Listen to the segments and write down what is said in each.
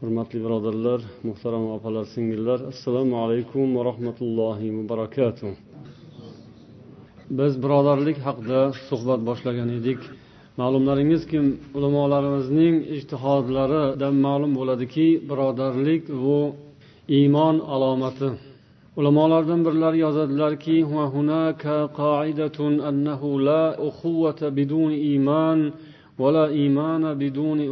Hurmatli birodarlar muhtaram opalar singillar assalomu alaykum va rahmatullohi va barakatuh. Biz birodarlik haqida suhbat boshlagan edik. Ma'lumlaringizki ulamolarimizning ijtihodlaridan ma'lum bo'ladiki birodarlik bu iymon alomati. Ulamolardan birlari yozadilarki la ukhuvata biduni iymon va la iymana biduni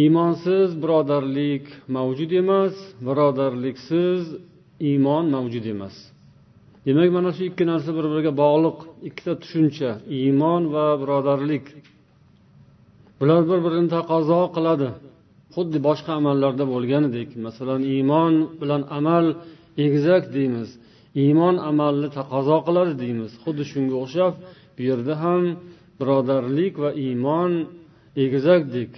iymonsiz birodarlik mavjud emas birodarliksiz iymon mavjud emas. Demak mana shu ikki narsa bir biriga bog'liq. Ikkita tushuncha iymon va birodarlik. Bular bir birini taqozo qiladi. Xuddi boshqa amallarda bo'lganidek masalan iymon bilan amal egizak deymiz. Iymon amalni taqozo qiladi deymiz. Xuddi shunga o'xshab bu yerda ham birodarlik va iymon egizakdek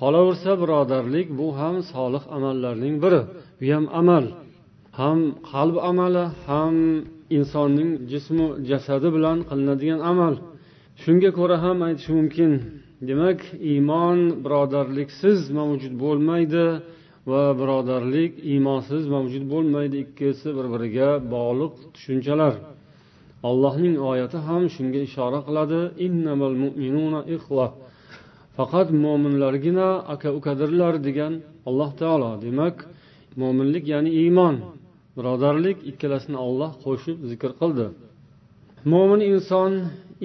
qolaversa birodarlik bu ham solih amallarning biri. Bu ham amal. Ham qalb amali ham insonning jismu jasadi bilan qilinadigan amal. Shunga ko'ra ham aytish mumkin. Demak iymon birodarliksiz mavjud bo'lmaydi va birodarlik iymonsiz mavjud bo'lmaydi. Ikkisi bir biriga bog'liq tushunchalar. Allohning oyati ham shunga ishora qiladi. Innamal mu'minuna ixva faqat mo'minlargina aka ukadirlar degan alloh taolo. Demak mo'minlik ya'ni iymon. Birodarlik ikkalasini olloh qo'shib zikr qildi. Mo'min inson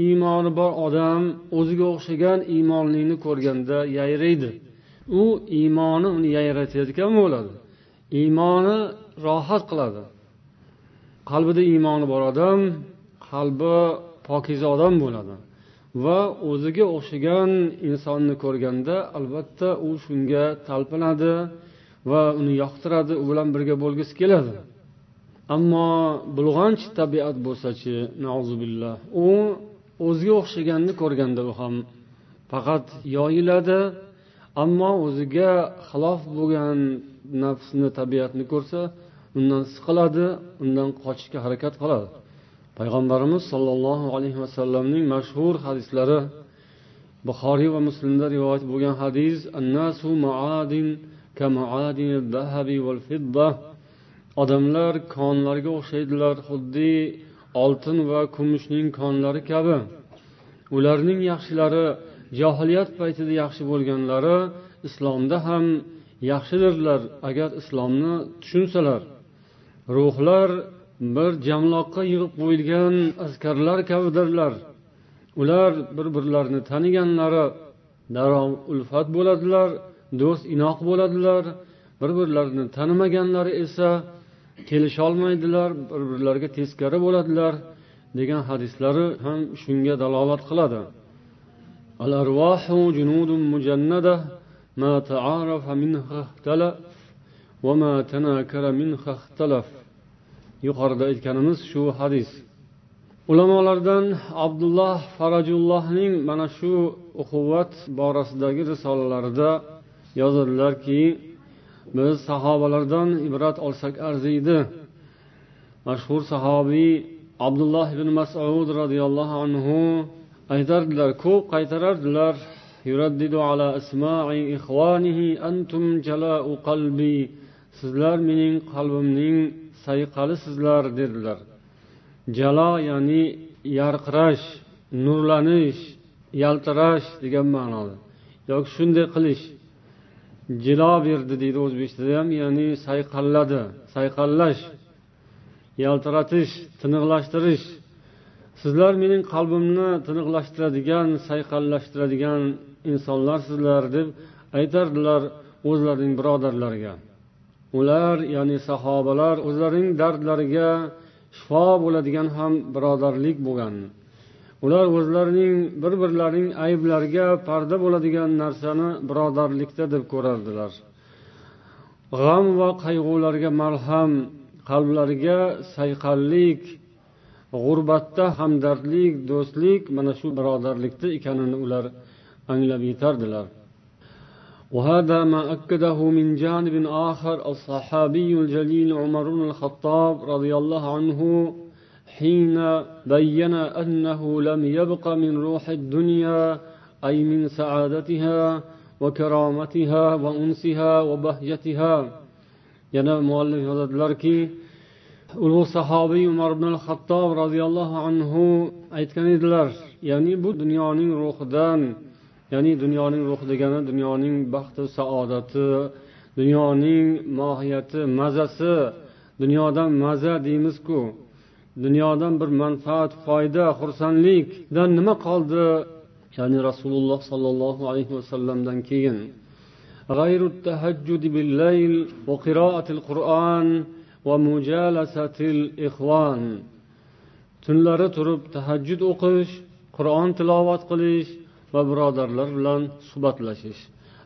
iymoni bor odam o'ziga o'xshagan iymonlini ko'rganda yayraydi. U iymoni uni yayratayotgan bo'ladi. Iymoni rohat qiladi. Qalbida iymoni bor odam qalbi pokiza odam bo'ladi. Va o'ziga o'xshagan insonni ko'rganda albatta u shunga talpinadi va uni yoqtiradi u bilan birga bo'lgisi keladi. Ammo bulg'anch tabiat bo'lsachi billah u o'ziga o'xshaganni ko'rganda u ham faqat yoyiladi ammo o'ziga xilof bo'lgan nafsni tabiatni ko'rsa undan siqiladi undan qochishga harakat qiladi. Payg'ambarimiz sollallohu alayhi vasallamning mashhur hadislari buxoriy va muslimda rivoyat bo'lgan hadis annasu maadin odamlar konlarga o'xshaydilar xuddi oltin va kumushning konlari kabi. Ularning yaxshilari johiliyat paytida yaxshi bo'lganlari islomda ham yaxshidirlar agar islomni tushunsalar. Ruhlar bir jamloqqa yig'ib qo'yilgan askarlar kabidirlar. Ular bir birlarini taniganlari darrov ulfat bo'ladilar do'st inoq bo'ladilar. Bir birlarini tanimaganlari esa kelisholmaydilar bir birlariga teskari bo'ladilar degan hadislari ham shunga dalolat qiladi. Al arvahu junudun mujannada ma ta'arafa minha ihtalaf va ma tanakara minha yuqorida aytganimiz shu hadis. Ulamolardan abdulloh farajullohning mana shu uquvvat borasidagi risolalarida yozadilarki biz sahobalardan ibrat olsak arziydi. Mashhur sahobiy abdulloh ibn masud roziyallohu anhu aytardilar ko'p qaytarardilar. Sizlar mening qalbimning sayqalisizlar dedilar. Jalo ya'ni yarqirash nurlanish yaltirash degan ma'noda. Yoki shunday qilish. Jilo berdi deydi o'zbek tilida ham ya'ni sayqalladi sayqallash yaltiratish tiniqlashtirish. Sizlar mening qalbimni tiniqlashtiradigan sayqallashtiradigan insonlarsizlar deb aytardilar o'zlarining birodarlariga. Ular ya'ni sahobalar o'zlarining dardlariga shifo bo'ladigan ham birodarlik bo'lgan. Ular o'zlarining bir birlarining ayblariga parda bo'ladigan narsani birodarlikda deb ko'rardilar. G'am va qayg'ularga malham qalblariga sayqallik g'urbatda hamdardlik do'stlik mana shu birodarlikda ekanini ular anglab yetardilar. وهذا ما أكده من جانب آخر الصحابي الجليل عمر بن الخطاب رضي الله عنه حين بين أنه لم يبق من روح الدنيا أي من سعادتها وكرامتها وأنسها وبهجتها. yana muallif yozadilarki ulug' sahobiy umar ibn hattob roziyallohu anhu aytgan edilar. ya'ni bu dunyoning ruhidan ya'ni dunyoning ruhi degani dunyoning baxti saodati dunyoning mohiyati mazasi dunyodan maza deymizku dunyodan bir manfaat foyda xursandlikdan nima qoldi ya'ni rasululloh sollallohu alayhi vasallamdan keyin غير التهجد بالليل وقراءة القرآن ومجالسة الإخوان tunlari turib tahajjud o'qish qur'on tilovat qilish va birodarlar bilan suhbatlashish.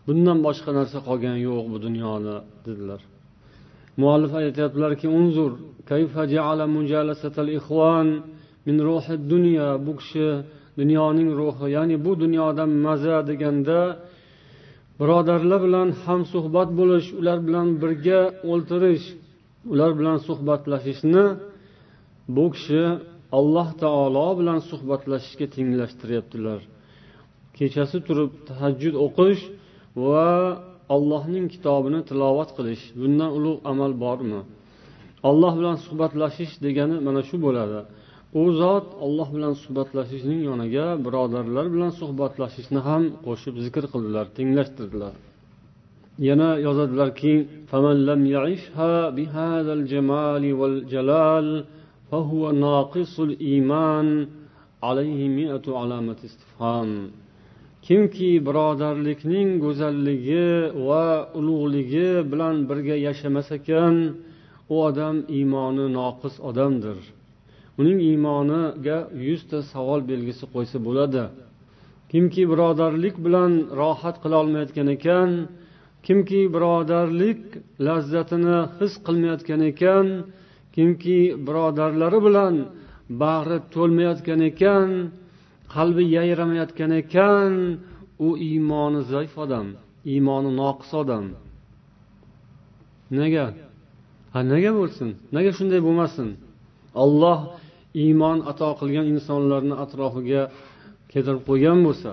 Bundan boshqa narsa qolgani yo'q bu dunyoda dedilar. Muallif aytyaptilarki unzur kayfa ja'ala ikhwan min ruhi dunya? Bu kishi dunyoning ruhi ya'ni bu dunyodan maza deganda birodarlar bilan hamsuhbat bo'lish ular bilan birga o'ltirish ular bilan suhbatlashishni bu kishi alloh taolo bilan suhbatlashishga tenglashtiryaptilar. Kechasi turib tahajjud o'qish va allohning kitobini tilovat qilish. Bundan ulug' amal bormi? Alloh bilan suhbatlashish degani mana shu bo'ladi. U zot olloh bilan suhbatlashishning yoniga birodarlar bilan suhbatlashishni ham qo'shib zikr qildilar tenglashtirdilar. Yana yozadilarki kimki birodarlikning go'zalligi va ulug'ligi bilan birga yashamas ekan u odam iymoni noqis odamdir. Uning iymoniga yuzta savol belgisi qo'ysa bo'ladi. Kimki birodarlik bilan rohat qilolmayotgan ekan kimki birodarlik lazzatini his qilmayotgan ekan kimki birodarlari bilan bag'ri to'lmayotgan ekan qalbi yayramayotgan ekan u iymoni zaif odam iymoni noqis odam. Nega? Ha nega bo'lsin? Nega shunday bo'lmasin? Olloh iymon ato qilgan insonlarni atrofiga keltirib qo'ygan bo'lsa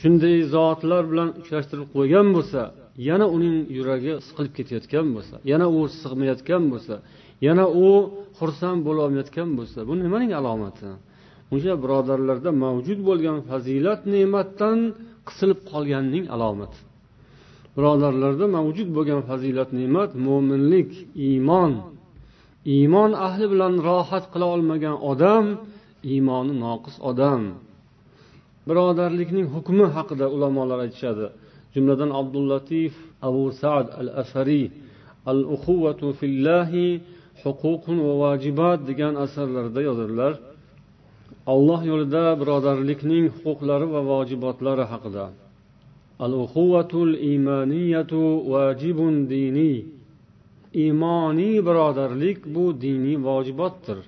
shunday zotlar bilan uchrashtirib qo'ygan bo'lsa yana uning yuragi siqilib ketayotgan bo'lsa yana u sig'mayotgan bo'lsa yana u xursand bo'lolmayotgan bo'lsa bu nimaning alomati? O'sha birodarlarda mavjud bo'lgan fazilat ne'matdan qisilib qolganning alomati. Birodarlarda mavjud bo'lgan fazilat ne'mat mo'minlik iymon. Iymon ahli bilan rohat qila olmagan odam iymoni noqis odam. Birodarlikning hukmi haqida ulamolar aytishadi. Jumladan abdullatif abu sad al asariy al uquvatu fillahi huququn va vajibat degan asarlarida yozadilar. Alloh yo'lida birodarlikning huquqlari va vojibotlari haqida. Al uquvatul imaniyatu vajibun diniy imoniy birodarlik bu diniy vojibotdir.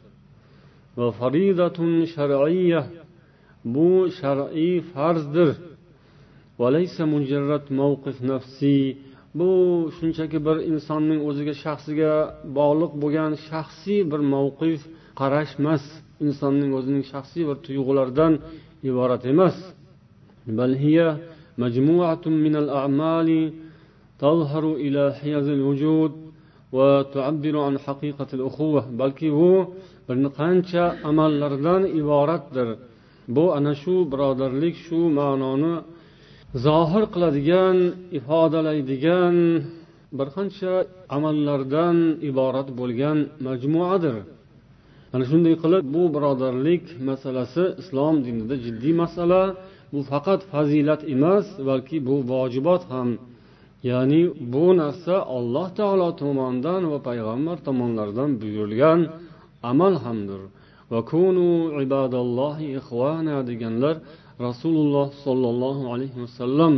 Va faridatun shar'iyya. Bu shar'iy farzdir. Bu shunchaki bir insonning o'ziga shaxsiga bog'liq bo'lgan shaxsiy bir mavqif qarash emas insonning o'zining shaxsiy bir tuyg'ularidan iborat emas بل هي مجموعة من الأعمال تظهر إلى حيز الوجود balki bu bir qancha amallardan iboratdir bu ana shu birodarlik shu ma'noni zohir qiladigan ifodalaydigan bir qancha amallardan iborat bo'lgan majmuadir mana shunday qilib bu birodarlik masalasi islom dinida jiddiy masala. Bu faqat fazilat emas balki bu vojibot ham. Ya'ni bu narsa alloh taolo tomonidan va payg'ambar tomonlaridan buyurilgan amal hamdir. Deganlar rasululloh sollallohu alayhi vasallam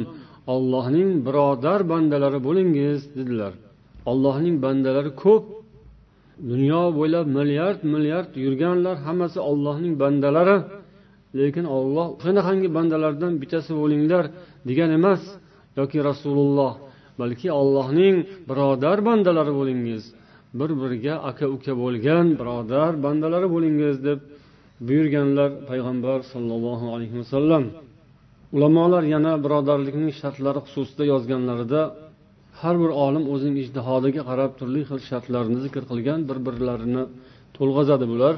ollohning birodar bandalari bo'lingiz dedilar. Allohning bandalari ko'p dunyo bo'ylab milliard milliard yurganlar hammasi ollohning bandalari. Lekin olloh shunaqangi bandalardan bittasi bo'linglar degan emas yoki rasululloh balki ollohning birodar bandalari bo'lingiz. Bir biriga aka uka bo'lgan birodar bandalari bo'lingiz deb buyurganlar payg'ambar sollallohu alayhi vasallam. Ulamolar yana birodarlikning shartlari xususida yozganlarida har bir olim o'zining ijtihodiga qarab turli xil shartlarni zikr qilgan bir birlarini to'lg'azadi bular.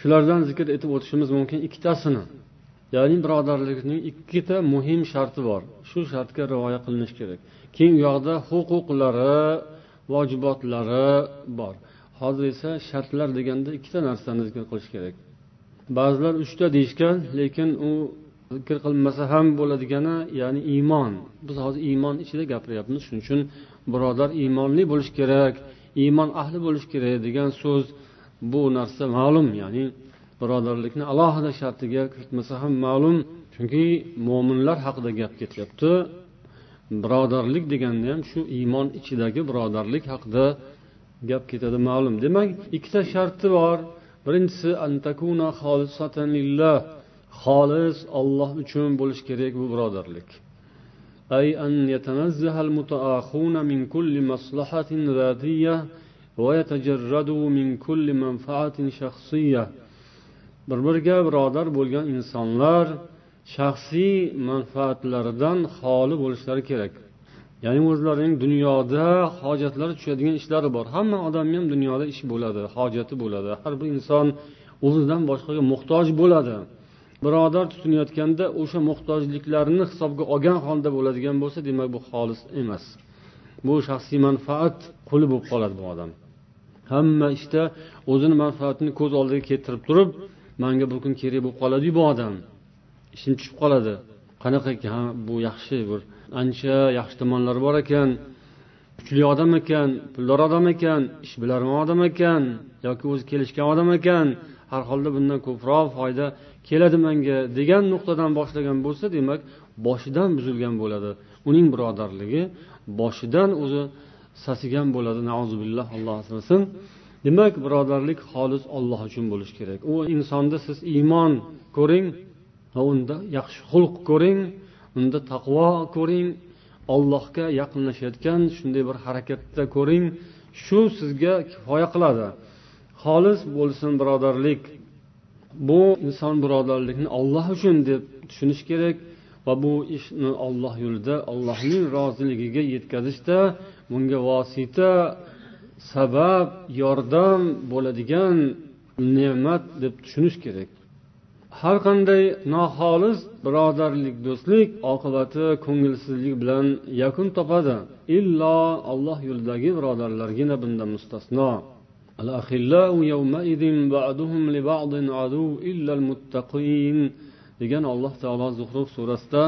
Shulardan zikr etib o'tishimiz mumkin ikkitasini. Ya'ni birodarlikning ikkita muhim sharti bor. Shu shartga rioya qilinishi kerak. Keyin u yoqda huquqlari vojibotlari bor. Hozir esa shartlar deganda ikkita narsani zikr qilish kerak. Ba'zilar uchta deyishgan lekin u zikr qilinmasa ham bo'ladigani ya'ni iymon. Biz hozir iymon ichida gapiryapmiz. Shuning uchun birodar iymonli bo'lish kerak iymon ahli bo'lish kerak degan so'z bu narsa ma'lum. Ya'ni birodarlikni alohida shartiga kiritmasa ham ma'lum. Chunki mo'minlar haqida gap ketyapti. Birodarlik deganda ham shu iymon ichidagi birodarlik haqida gap ketadi ma'lum. Demak ikkita sharti bor. Birinchisi xolis olloh uchun bo'lishi kerak bu birodarlik أي أن يتنزه المتآخون من كل مصلحة ذاتية ويتجردوا من كل منفعة شخصية bir biriga birodar bo'lgan insonlar shaxsiy manfaatlaridan xoli bo'lishlari kerak ya'ni o'zlarining dunyoda hojatlari tushadigan ishlari bor hamma odamni ham dunyoda ishi bo'ladi hojati bo'ladi har bir inson o'zidan boshqaga muhtoj bo'ladi Birodar tutinayotganda o'sha muhtojliklarni hisobga olgan holda bo'ladigan bo'lsa demak bu xolis emas. Bu shaxsiy manfaat quli bo'lib qoladi bu odam. Hamma ishda o'zini manfaatini ko'z oldiga keltirib turib manga bu kun kerak bo'lib qoladiyu bu odam. Ishim tushib qoladi. Qanaqa ha bu yaxshi bir ancha yaxshi tomonlari bor ekan. Kuchli odam ekan puldor odam ekan ishbilarmon odam ekan yoki o'zi kelishgan odam ekan. Har holda bundan ko'proq foyda keladi manga degan nuqtadan boshlagan bo'lsa demak boshidan buzilgan bo'ladi. Uning birodarligi boshidan o'zi sasigan bo'ladi. Nauzubillah alloh asrasin. Demak birodarlik xolis olloh uchun bo'lishi kerak. U insonda siz iymon ko'ring va unda yaxshi xulq ko'ring unda taqvo ko'ring ollohga yaqinlashayotgan shunday bir harakatda ko'ring. Shu sizga kifoya qiladi. Xolis bo'lsin birodarlik. Bu inson birodarlikni olloh uchun deb tushunish kerak va bu ishni olloh yo'lida allohning roziligiga yetkazishda bunga vosita sabab yordam bo'ladigan ne'mat deb tushunish kerak. Har qanday noxolis birodarlik do'stlik oqibati ko'ngilsizlik bilan yakun topadi. Illo alloh yo'lidagi birodarlargina bundan mustasno. degan alloh taolo zuhruf surasida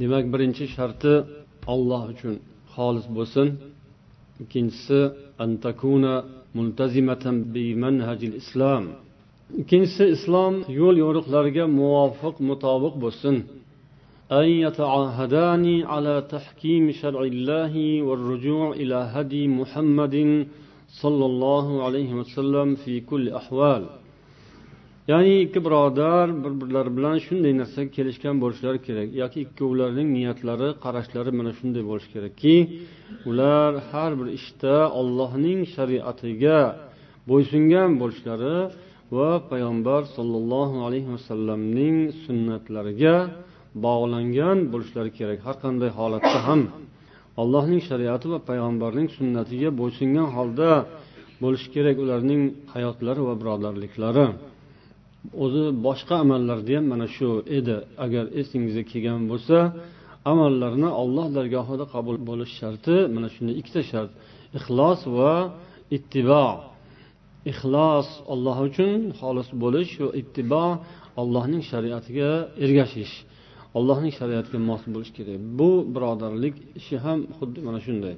demak birinchi sharti olloh uchun xolis bo'lsin ikkinchisi islom ikkinchisi islom yo'l yo'riqlariga muvofiq mutobiq bo'lsin أن يتعاهدان على تحكيم شرع الله والرجوع إلى هدي محمد صلى الله عليه وسلم في كل أحوال ya'ni ikki birodar bir birlari bilan shunday narsaga kelishgan bo'lishlari kerak yoki ikkovlarining niyatlari qarashlari mana shunday bo'lishi kerakki ular har bir ishda ollohning shariatiga bo'ysungan bo'lishlari va payg'ambar sollallohu alayhi vasallamning sunnatlariga bog'langan bo'lishlari kerak har qanday holatda ham Allohning shariati va payg'ambarning sunnatiga bo'ysungan holda bo'lishi kerak ularning hayotlari va birodarliklari. O'zi boshqa amallarda ham mana shu edi. Agar esingizga kelgan bo'lsa amallarni olloh dargohida qabul bo'lish sharti mana shunday ikkita shart. Ixlos va ittibo. Ixlos olloh uchun xolis bo'lish va ittibo allohning shariatiga ergashish. Allohning shariatiga mos bo'lish kerak. Bu birodarlik ishi ham xuddi mana shunday.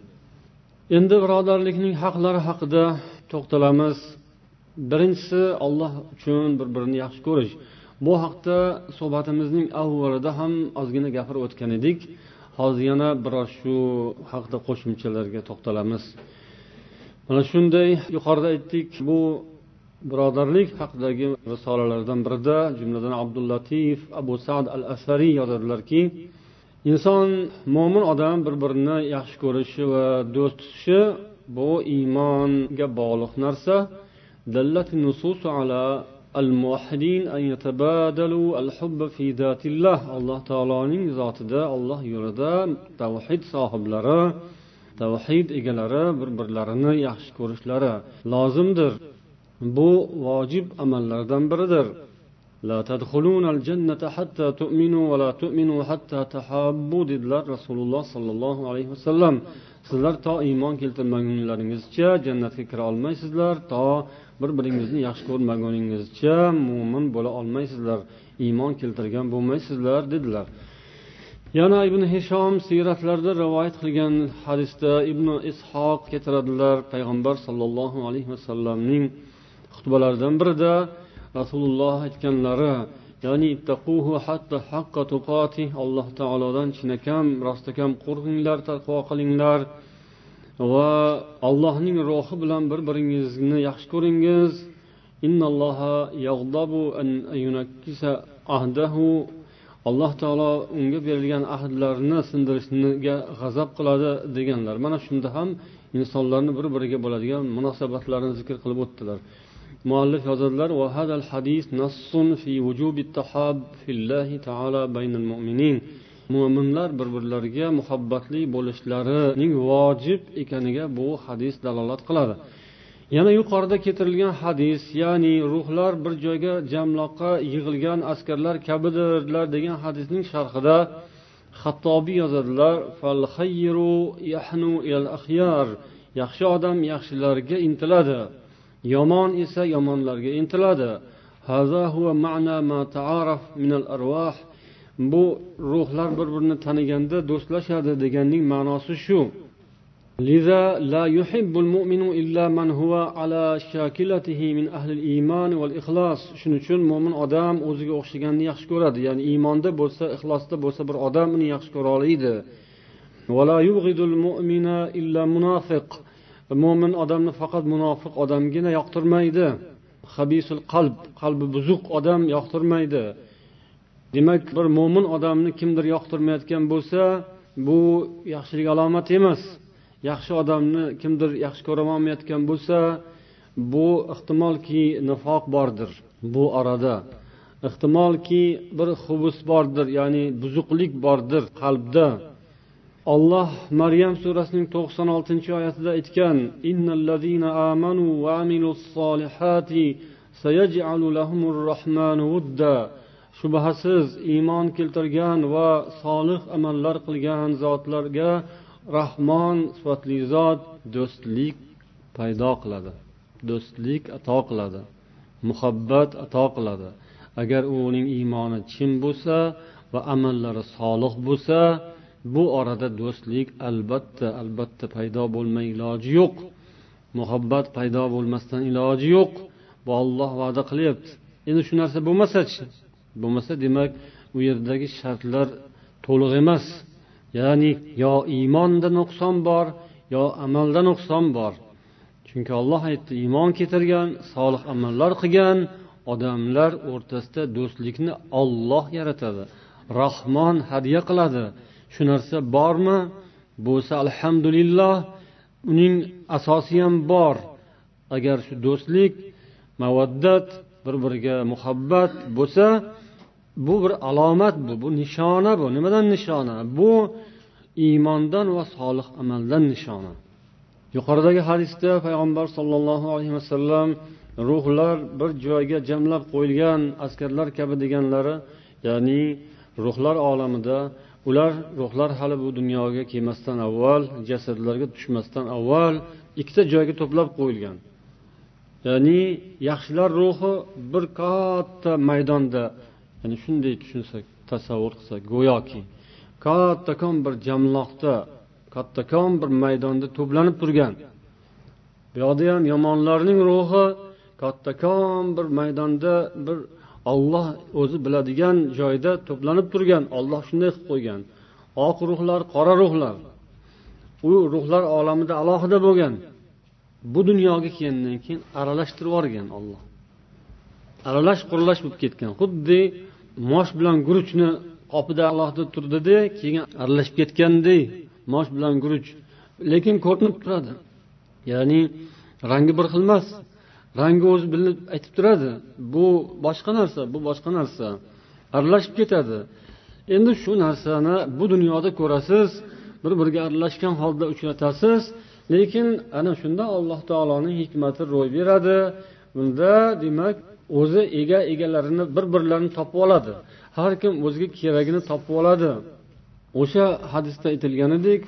Endi birodarlikning haqlari haqida to'xtalamiz. Birinchisi olloh uchun bir birini yaxshi ko'rish. Bu haqda suhbatimizning avvalida ham ozgina gapirib o'tgan edik. Hozir yana biroz shu haqida qo'shimchalarga to'xtalamiz. Mana shunday yuqorida aytdik bu birodarlik haqidagi risolalardan birida jumladan abdullatif abu sad al asariy yozadilarki inson mo'min odam bir birini yaxshi ko'rishi va do'st tutishi bu iymonga bog'liq narsa. Alloh taoloning zotida olloh yo'lida tavhid sohiblari tavhid egalari bir birlarini yaxshi ko'rishlari lozimdir. bu vojib amallardan biridir لا تدخلون الجنة حتى تؤمنوا ولا تؤمنوا حتى تحابوا dedilar rasululloh sollallohu alayhi vasallam sizlar to iymon keltirmagunlaringizcha jannatga kira olmaysizlar to bir biringizni yaxshi ko'rmaguningizcha mo'min bo'la olmaysizlar iymon keltirgan bo'lmaysizlar dedilar yana ibn hishom siyratlarida rivoyat qilgan hadisda ibn ishoq keltiradilar payg'ambar sollallohu alayhi vasallamning xutbalaridan birida rasululloh aytganlari ya'ni alloh taolodan chinakam rostakam qo'rqinglar taqvo qilinglar va allohning ruhi bilan bir biringizni yaxshi ko'ringiz. Alloh taolo unga berilgan ahdlarni sindirishga g'azab qiladi deganlar. Mana shunda ham insonlarni bir biriga bo'ladigan munosabatlarni zikr qilib o'tdilar. Muallif yozadilar mo'minlar bir birlariga muhabbatli bo'lishlarining vojib ekaniga bu hadis dalolat qiladi. Yana yuqorida keltirilgan hadis ya'ni ruhlar bir joyga jamloqqa yig'ilgan askarlar kabidirlar degan hadisning sharhida hattobiy yozadilar yaxshi odam yaxshilarga intiladi. yomon esa yomonlarga intiladi bu ruhlar bir birini taniganda do'stlashadi deganning ma'nosi shu لذا لا يحب المؤمن إلا من هو على شاكلته من أهل الإيمان والإخلاص shuning uchun mo'min odam o'ziga o'xshaganni yaxshi ko'radi ya'ni iymonda bo'lsa ixlosda bo'lsa bir odam uni yaxshi ko'ra oladi ولا يبغض المؤمن إلا منافق mo'min odamni faqat munofiq odamgina yoqtirmaydi. Habisul qalb qalbi buzuq odam yoqtirmaydi. Demak bir mo'min odamni kimdir yoqtirmayotgan bo'lsa bu yaxshilik alomati emas. Yaxshi odamni kimdir yaxshi ko'rolmayotgan bo'lsa bu ehtimolki nifoq bordir bu orada. Ehtimolki bir hubus bordir ya'ni buzuqlik bordir qalbda. Olloh maryam surasining to'qson oltinchi oyatida aytgan amanu va solihati shubhasiz iymon keltirgan va solih amallar qilgan zotlarga rahmon sifatli zot do'stlik paydo qiladi do'stlik ato qiladi muhabbat ato qiladi. Agar uning iymoni chin bo'lsa va amallari solih bo'lsa bu orada do'stlik albatta albatta paydo bo'lmay iloji yo'q. Muhabbat paydo bo'lmasdan iloji yo'q. Bu olloh va'da qilyapti. Endi shu narsa bo'lmasachi bo'lmasa demak u yerdagi shartlar to'liq emas. Ya'ni yo iymonda nuqson bor yo amalda nuqson bor. Chunki olloh aytdi iymon keltirgan solih amallar qilgan odamlar o'rtasida do'stlikni olloh yaratadi rahmon hadya qiladi. Shu narsa bormi? Bo'lsa alhamdulillah uning asosi ham bor. Agar shu do'stlik mavaddat bir biriga muhabbat bo'lsa bu bir alomat bu bu nishona bu. Nimadan nishona? Bu iymondan va solih amaldan nishona. Yuqoridagi hadisda payg'ambar sollallohu alayhi vasallam ruhlar bir joyga jamlab qo'yilgan askarlar kabi deganlari ya'ni ruhlar olamida ular ruhlar hali bu dunyoga kelmasdan avval jasadlarga tushmasdan avval ikkita joyga to'plab qo'yilgan. Ya'ni yaxshilar ruhi bir katta maydonda ya'ni shunday tushunsak tasavvur qilsak go'yoki kattakon bir jamloqda kattakon bir maydonda to'planib turgan. Bu yoqda ham yomonlarning ruhi kattakon bir maydonda bir olloh o'zi biladigan joyda to'planib turgan olloh shunday qilib qo'ygan. Oq ruhlar qora ruhlar. U ruhlar olamida alohida bo'lgan. Bu dunyoga kelgandan keyin aralashtirib yuborgan olloh aralash quralash bo'lib ketgan. Xuddi mosh bilan guruchni qopida alohida turdida keyin aralashib ketganday mosh bilan guruch. Lekin ko'rinib turadi. Ya'ni rangi bir xil emas rangi o'zi bilinib aytib turadi bu boshqa narsa bu boshqa narsa aralashib ketadi. Endi shu narsani bu dunyoda ko'rasiz bir biriga aralashgan holda uchratasiz lekin ana shunda alloh taoloning hikmati ro'y beradi. Bunda demak o'zi ega egalarini bir birlarini topib oladi. Har kim o'ziga keragini topib oladi. O'sha hadisda aytilganidek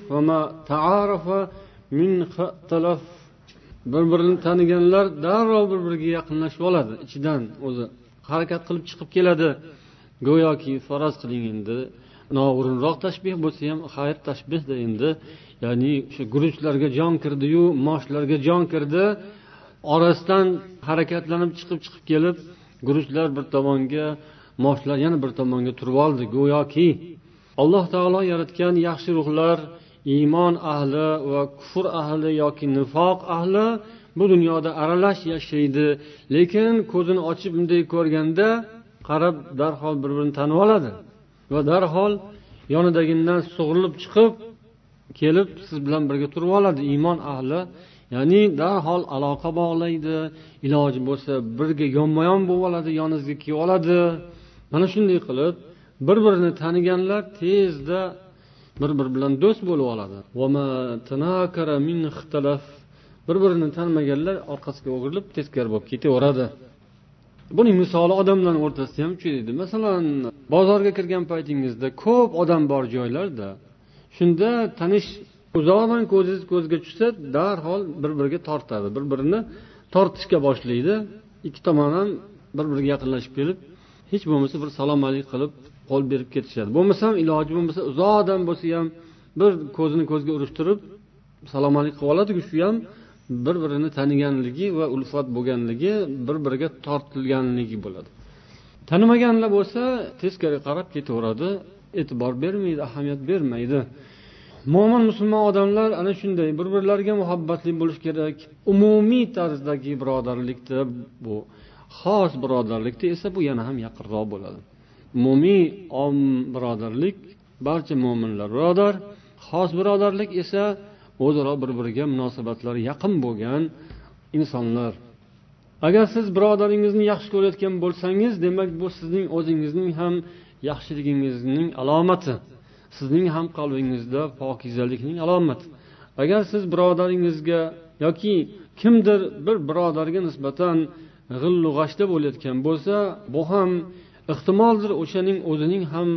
bir birini taniganlar darrov bir biriga yaqinlashib oladi. Ichidan o'zi harakat qilib chiqib keladi. Go'yoki faraz qiling endi. Noo'rinroq tashbeh bo'lsa ham xayr tashbehda endi. Ya'ni o'sha guruchlarga jon kirdiyu moshlarga jon kirdi. Orasidan harakatlanib chiqib chiqib kelib guruchlar bir tomonga moshlar yana bir tomonga turib oldi. Go'yoki alloh taolo yaratgan yaxshi ruhlar iymon ahli va kufr ahli yoki nifoq ahli bu dunyoda aralash yashaydi. Lekin ko'zini ochib bunday ko'rganda qarab darhol bir birini tanib oladi va darhol yonidagidan sug'urilib chiqib kelib siz bilan birga turib oladi. Iymon ahli ya'ni darhol aloqa bog'laydi. Iloji bo'lsa birga yonma yon bo'lib oladi yoningizga kelib oladi. Mana shunday qilib bir birini taniganlar tezda bir biri bilan do'st bo'lib oladi. Bir birini tanimaganlar orqasiga o'girilib teskari bo'lib ketaveradi. Buning misoli odamlar o'rtasida ham uchraydi masalan bozorga kirgan paytingizda ko'p odam bor joylarda shunda tanish uzoqdan ko'zingiz ko'zga tushsa darhol bir biriga tortadi. Bir birini tortishga boshlaydi. Ikki tomon ham bir biriga yaqinlashib kelib hech bo'lmasa bir salom alik qilib qo'l berib ketishadi. Bo'lmasam iloji bo'lmasa uzoqdan bo'lsa ham bir ko'zini ko'zga urishtirib salom alik qilib oladiku shu ham bir birini taniganligi va ulfat bo'lganligi bir biriga tortilganligi bo'ladi. Tanimaganlar bo'lsa teskari qarab ketaveradi e'tibor bermaydi ahamiyat bermaydi. Mo'min musulmon odamlar ana shunday bir birlariga muhabbatli bo'lishi kerak umumiy tarzdagi birodarlikda bu xos birodarlikda esa bu yana ham yaqinroq bo'ladi. Umumiy om birodarlik barcha mo'minlar birodar xos birodarlik esa o'zaro bir biriga munosabatlari yaqin bo'lgan insonlar. Agar siz birodaringizni yaxshi ko'rayotgan bo'lsangiz demak bu sizning o'zingizning ham yaxshiligingizning alomati sizning ham qalbingizda pokizalikning alomati. Agar siz birodaringizga yoki kimdir bir birodarga nisbatan g'illu g'ashda bo'layotgan bo'lsa bu ham ehtimoldir o'shaning o'zining ham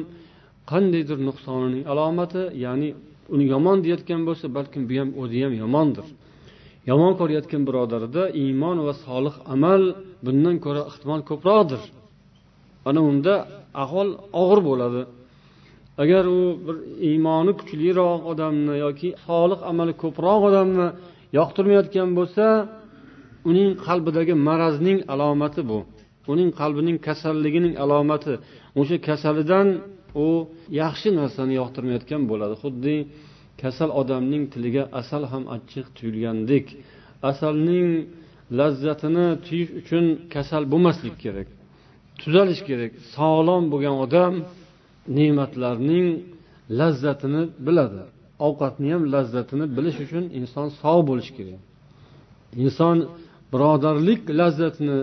qandaydir nuqsonining alomati ya'ni uni yomon deyayotgan bo'lsa balkim bu ham o'zi ham yomondir. Yomon ko'rayotgan birodarida iymon va solih amal bundan ko'ra ehtimol ko'proqdir. Ana unda ahvol og'ir bo'ladi. Agar u bir iymoni kuchliroq odamni yoki solih amali ko'proq odamni yoqtirmayotgan bo'lsa uning qalbidagi marazning alomati bu. Uning qalbining kasalligining alomati o'sha kasalidan u yaxshi narsani yoqtirmayotgan bo'ladi. Xuddi kasal odamning tiliga asal ham achchiq tuyulgandek. Asalning lazzatini tuyish uchun kasal bo'lmaslik kerak. Tuzalish kerak. Sog'lom bo'lgan odam ne'matlarning lazzatini biladi. Ovqatni ham lazzatini bilish uchun inson sog' bo'lishi kerak. Inson birodarlik lazzatini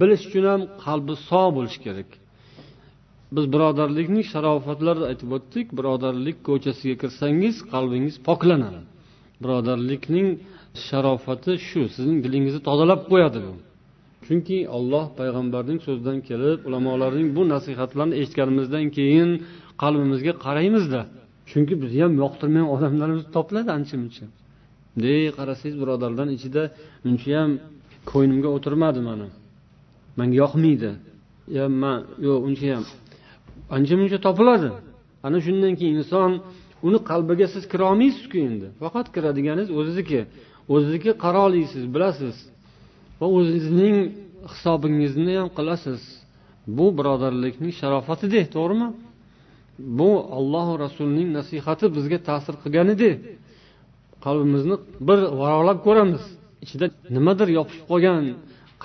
bilish uchun ham qalbi sog' bo'lishi kerak. Biz birodarlikning sharofatlarini aytib o'tdik birodarlik ko'chasiga kirsangiz qalbingiz poklanadi. Birodarlikning sharofati shu sizning dilingizni tozalab qo'yadi bu. Chunki olloh payg'ambarning so'zidan kelib ulamolarning bu nasihatlarini eshitganimizdan keyin qalbimizga qaraymizda chunki bizni ham yoqtirmagan odamlarimiz topiladi ancha muncha bunday qarasangiz birodarlarni ichida unchayam ko'nglimga o'tirmadi mani manga yoqmaydi. Yo man yo'q unchayam ancha muncha topiladi. Ana shundan keyin inson uni qalbiga siz kira olmaysizku endi. Faqat kiradiganingiz o'zizniki o'zizniki qara olasiz bilasiz. Va o'zingizning hisobingizni ham qilasiz. Bu birodarlikning sharofatide to'g'rimi? Bu allohu rasulining nasihati bizga ta'sir qilgan edi qalbimizni bir varolab ko'ramiz. Ichida nimadir yopishib qolgan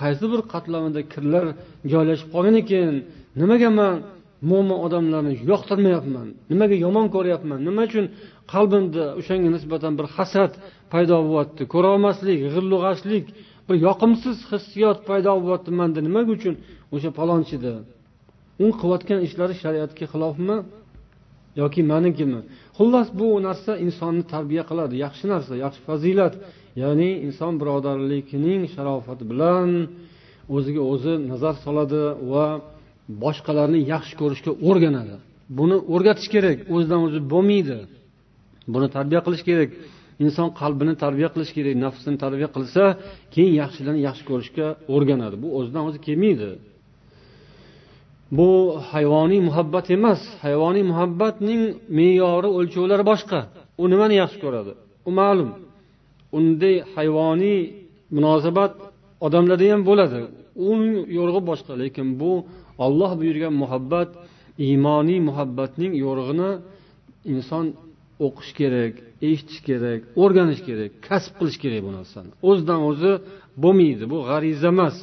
qaysi bir qatlamida kirlar joylashib qolgan ekan nimaga man mo'min odamlarni yoqtirmayapman nimaga yomon ko'ryapman nima uchun qalbimda o'shanga nisbatan bir hasad paydo bo'lyapti ko'rolmaslik g'illu g'ashlik bir yoqimsiz hissiyot paydo bo'lyapti manda nima uchun o'sha palonchida u qilayotgan ishlari shariatga xilofmi yoki manikimi? Xullas bu narsa insonni tarbiya qiladi yaxshi narsa yaxshi fazilat. Ya'ni inson birodarligining sharofati bilan o'ziga o'zi nazar soladi va boshqalarni yaxshi ko'rishga o'rganadi. Buni o'rgatish kerak o'zidan o'zi bo'lmaydi. Buni tarbiya qilish kerak. Inson qalbini tarbiya qilish kerak nafsini tarbiya qilsa keyin yaxshilarni yaxshi ko'rishga o'rganadi. Bu o'zidan o'zi kelmaydi. Bu hayvoniy muhabbat emas. Hayvoniy muhabbatning me'yori o'lchovlari boshqa. U nimani yaxshi ko'radi? U ma'lum. Unday hayvoniy munosabat odamlarda ham bo'ladi. Uning yo'rig'i boshqa lekin bu olloh buyurgan muhabbat iymoniy muhabbatning yo'rig'ini inson o'qish kerak eshitish kerak o'rganish kerak kasb qilish kerak bu narsani. O'zidan o'zi bo'lmaydi bu g'ariza emas.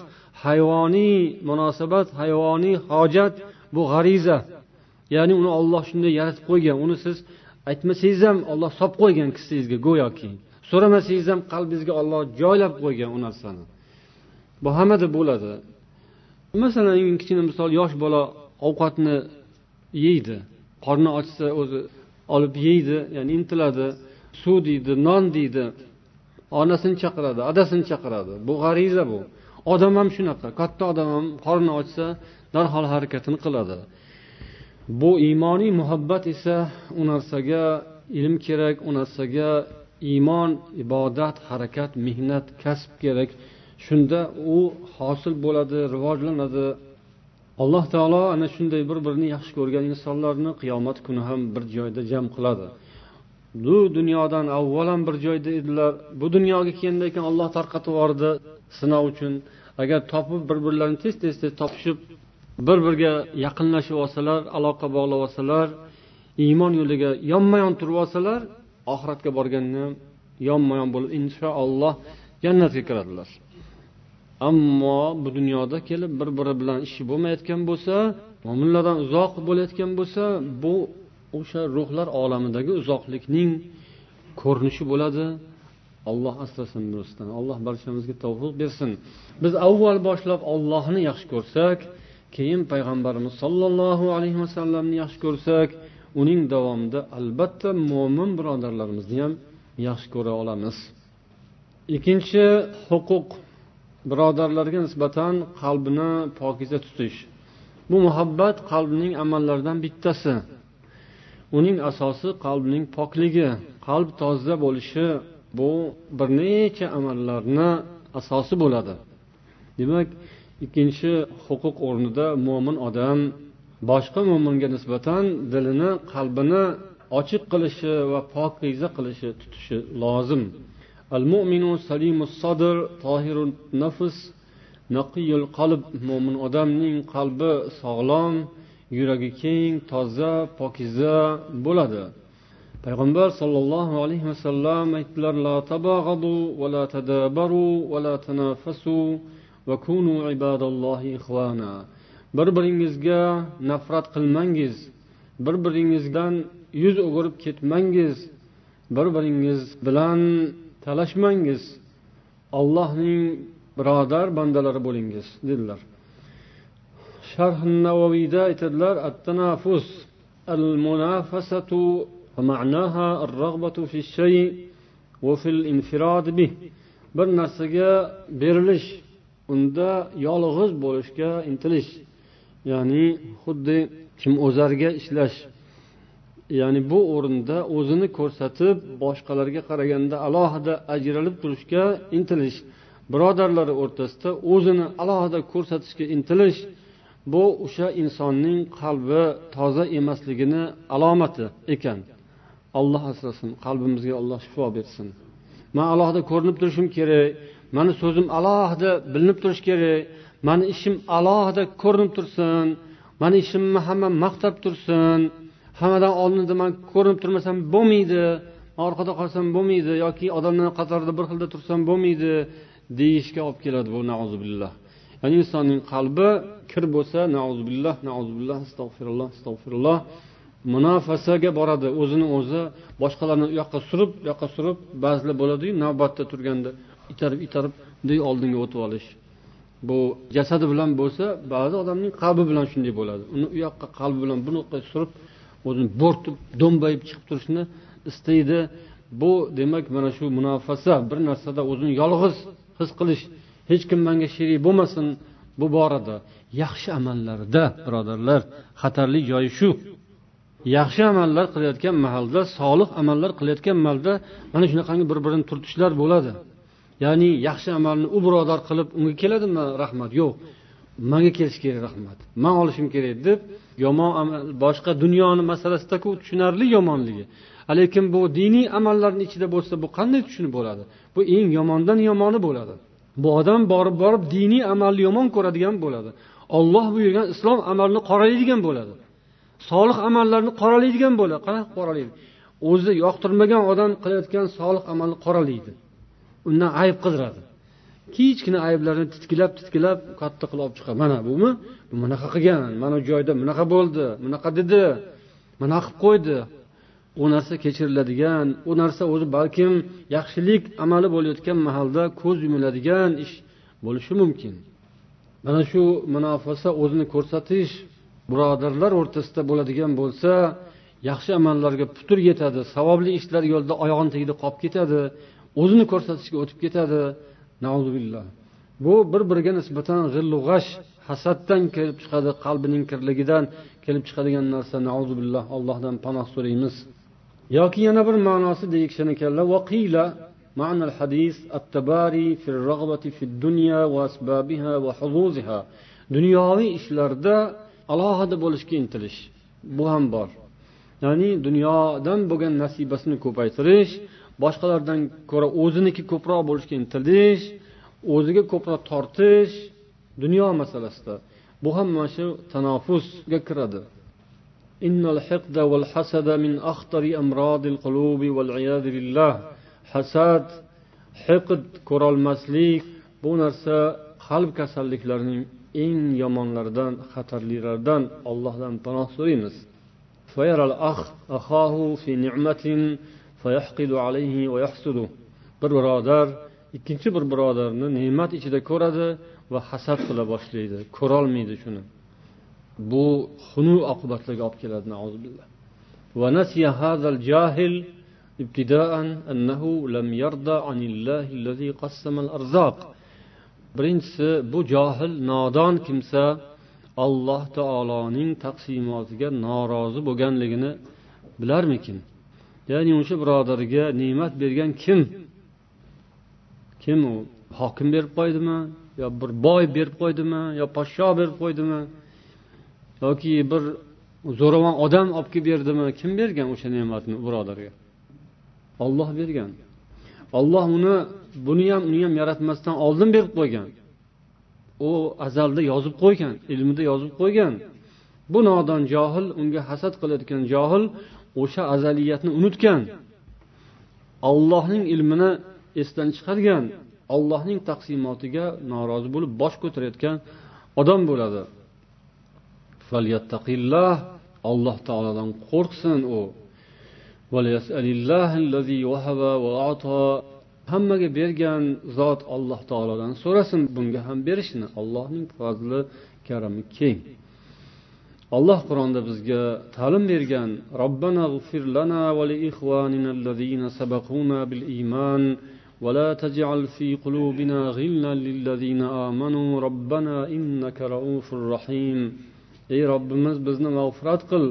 Hayvoniy munosabat hayvoniy hojat bu g'ariza. Ya'ni uni olloh shunday yaratib qo'ygan uni siz aytmasangiz ham olloh solib qo'ygan kissangizga go'yoki. So'ramasangiz ham qalbingizga olloh joylab qo'ygan u narsani. Bu hammada bo'ladi. Masalan eng kichkina misol yosh bola ovqatni yeydi qorni ochsa o'zi olib yeydi ya'ni intiladi suv deydi non deydi onasini chaqiradi adasini chaqiradi. Bu g'ariza bu. Odam ham shunaqa. Katta odam ham qorni ochsa darhol harakatini qiladi. Bu iymoniy muhabbat esa u narsaga ilm kerak u narsaga iymon ibodat harakat mehnat kasb kerak. Shunda u hosil bo'ladi rivojlanadi. Alloh taolo ana shunday bir birini yaxshi ko'rgan insonlarni qiyomat kuni ham bir joyda jam qiladi. Bu dunyodan avvalam bir joyda edilar. Bu dunyoga kelgandan keyin olloh tarqatib yubordi sinov uchun. Agar topib bir birlarini tez tez tez topishib bir biriga yaqinlashib olsalar aloqa bog'lab olsalar iymon yo'liga yonma yon turib olsalar oxiratga borganda ham yonma yon bo'lib inshaalloh jannatga kiradilar. Ammo bu dunyoda kelib bir biri bilan ishi bo'lmayotgan bo'lsa mo'minlardan uzoq bo'layotgan bo'lsa bu o'sha ruhlar olamidagi uzoqlikning ko'rinishi bo'ladi. Alloh asrasin bunisidan. Alloh barchamizga tavfiq bersin. Biz avval boshlab ollohni yaxshi ko'rsak keyin payg'ambarimiz sollallohu alayhi vasallamni yaxshi ko'rsak uning davomida albatta mo'min birodarlarimizni ham yaxshi ko'ra olamiz. Ikkinchi huquq birodarlarga nisbatan qalbini pokiza tutish. Bu muhabbat qalbning amallaridan bittasi. Uning asosi qalbning pokligi qalb toza bo'lishi. Bu bir necha amallarni asosi bo'ladi. Demak ikkinchi huquq o'rnida mo'min odam boshqa mo'minga nisbatan dilini qalbini ochiq qilishi va pokiza qilishi tutishi lozim. Al salimus sadr tohirun nafs naqiyul qalb mo'min odamning qalbi sog'lom yuragi keng toza pokiza bo'ladi. Payg'ambar sollallohu alayhi vasallam aytdilar la tabaghadu va la tadabaru va la tanafasu va bir biringizga nafrat qilmangiz bir biringizdan yuz o'girib ketmangiz bir biringiz bilan talashmangiz ollohning birodar bandalari bo'lingiz dedilar sharh navoiyda aytadilar attanafus al munafasatu معناها الرغبة في الشيء وفي الانفراد به bir narsaga berilish unda yolg'iz bo'lishga intilish Ya'ni xuddi kim o'zarga ishlash. Ya'ni bu o'rinda o'zini ko'rsatib boshqalarga qaraganda alohida ajralib turishga intilish birodarlari o'rtasida o'zini alohida ko'rsatishga intilish bu o'sha insonning qalbi toza emasligini alomati ekan. Alloh asrasin qalbimizga alloh shifo bersin. Man alohida ko'rinib turishim kerak mani so'zim alohida bilinib turishi kerak mani ishim alohida ko'rinib tursin. Mani ishimni hamma maqtab tursin. Hammadan oldinda man ko'rinib turmasam bo'lmaydi orqada qolsam bo'lmaydi yoki odamlar qatorida bir xilda tursam bo'lmaydi deyishga olib keladi bu nauzubillah. Ya'ni insonning qalbi kir bo'lsa nauzubillah nauzubillah astag'firulloh astag'firulloh munofasaga boradi. O'zini o'zi boshqalarni u yoqqa surib bu yoqqa surib ba'zilar bo'ladiyu navbatda turganda itarib itarib bunday oldinga o'tib olish. Bu jasadi bilan bo'lsa ba'zi odamning qalbi bilan shunday bo'ladi. Uni u yoqqa qalbi bilan bu yoqqa surib o'zini bo'rtib do'mbayib chiqib turishni istaydi. Bu demak mana shu munofasa bir narsada o'zini yolg'iz his qilish hech kim manga sherik bo'lmasin. Bu borada yaxshi amallarda birodarlar xatarli joyi shu. Yaxshi amallar qilayotgan mahalda solih amallar qilayotgan mahalda mana shunaqangi bir birini turtishlar bo'ladi. Ya'ni yaxshi amalni u birodar qilib unga keladimi rahmat? Yo'q. Manga kelishi kerak rahmat. Man olishim kerak deb yomon amal boshqa dunyoni masalasidaku tushunarli yomonligi. Lekin bu diniy amallarni ichida bo'lsa bu qanday tushunib bo'ladi? Bu eng yomondan yomoni bo'ladi. Bu odam borib borib diniy amalni yomon ko'radigan bo'ladi. Olloh buyurgan islom amalini qoralaydigan bo'ladi. Solih amallarni qoralaydigan bo'ladi. Qanaqa qoralaydi o'zi yoqtirmagan odam qilayotgan solih amalni qoralaydi undan ayb qidiradi. Kichkina ayblarni titkilab titkilab katta qilib olib chiqadi. Mana bumi bu bunaqa qilgan. Mana joyda bunaqa bo'ldi bunaqa dedi bunaqa qilib qo'ydi. U narsa kechiriladigan u narsa o'zi balkim yaxshilik amali bo'layotgan mahalda ko'z yumiladigan ish bo'lishi mumkin. Mana shu munofasa o'zini ko'rsatish birodarlar o'rtasida bo'ladigan bo'lsa yaxshi amallarga putur yetadi savobli ishlar yo'lida oyog'ini tagida qolib ketadi. o'zini ko'rsatishga o'tib ketadi bu bir biriga nisbatan g'illu g'ash hasaddan kelib chiqadi qalbining kirligidan kelib chiqadigan narsa nauzubillah allohdan panoh so'raymiz yoki yana bir ma'nosi deyishgan ekanlar vaqila معنى الحديث التباري في الرغبة في الدنيا وأسبابها وحظوظها dunyoviy ishlarda alohida bo'lishga intilish bu ham bor ya'ni dunyodan bo'lgan nasibasini ko'paytirish boshqalardan ko'ra o'ziniki ko'proq bo'lishga intilish o'ziga ko'proq tortish dunyo masalasida bu ham mana shu tanofusga kiradi إن الحقد والحسد من أخطر أمراض القلوب والعياذ بالله hasad hiqd ko'rolmaslik bu narsa qalb kasalliklarining eng yomonlaridan xatarlilaridan allohdan panoh so'raymiz bir birodar ikkinchi bir birodarni ne'mat ichida ko'radi va hasad qila boshlaydi ko'rolmaydi shuni. Bu xunu oqibatlarga olib keladi birinchisi bu johil nodon kimsa alloh taoloning taqsimotiga norozi bo'lganligini bilarmikin? Ya'ni o'sha birodarga ne'mat bergan kim? Kim u? Hokim berib qo'ydimi? Yo bir boy berib qo'ydimi? Yo podsho berib qo'ydimi? Yoki bir zo'ravon odam olib kelib berdimi? Kim bergan o'sha ne'matni birodarga? Olloh bergan. Olloh uni buni ham uni ham yaratmasdan oldin berib qo'ygan. U azalda yozib qo'ygan ilmida yozib qo'ygan. Bu nodon johil unga hasad qilayotgan johil o'sha azaliyatni unutgan. Ollohning ilmini esdan chiqargan ollohning taqsimotiga norozi bo'lib bosh ko'tarayotgan odam bo'ladi. Alloh taolodan qo'rqsin u. Hammaga bergan zot alloh taolodan so'rasin bunga ham berishni allohning fazli karami keng. alloh qur'onda bizga ta'lim bergan robbana g'fir lana va li ikhwanina allazina sabaquna bil iymon ولا تجعل في قلوبنا غلا للذين آمنوا ربنا إنك رؤوف رحيم ey robbimiz bizni mag'firat qil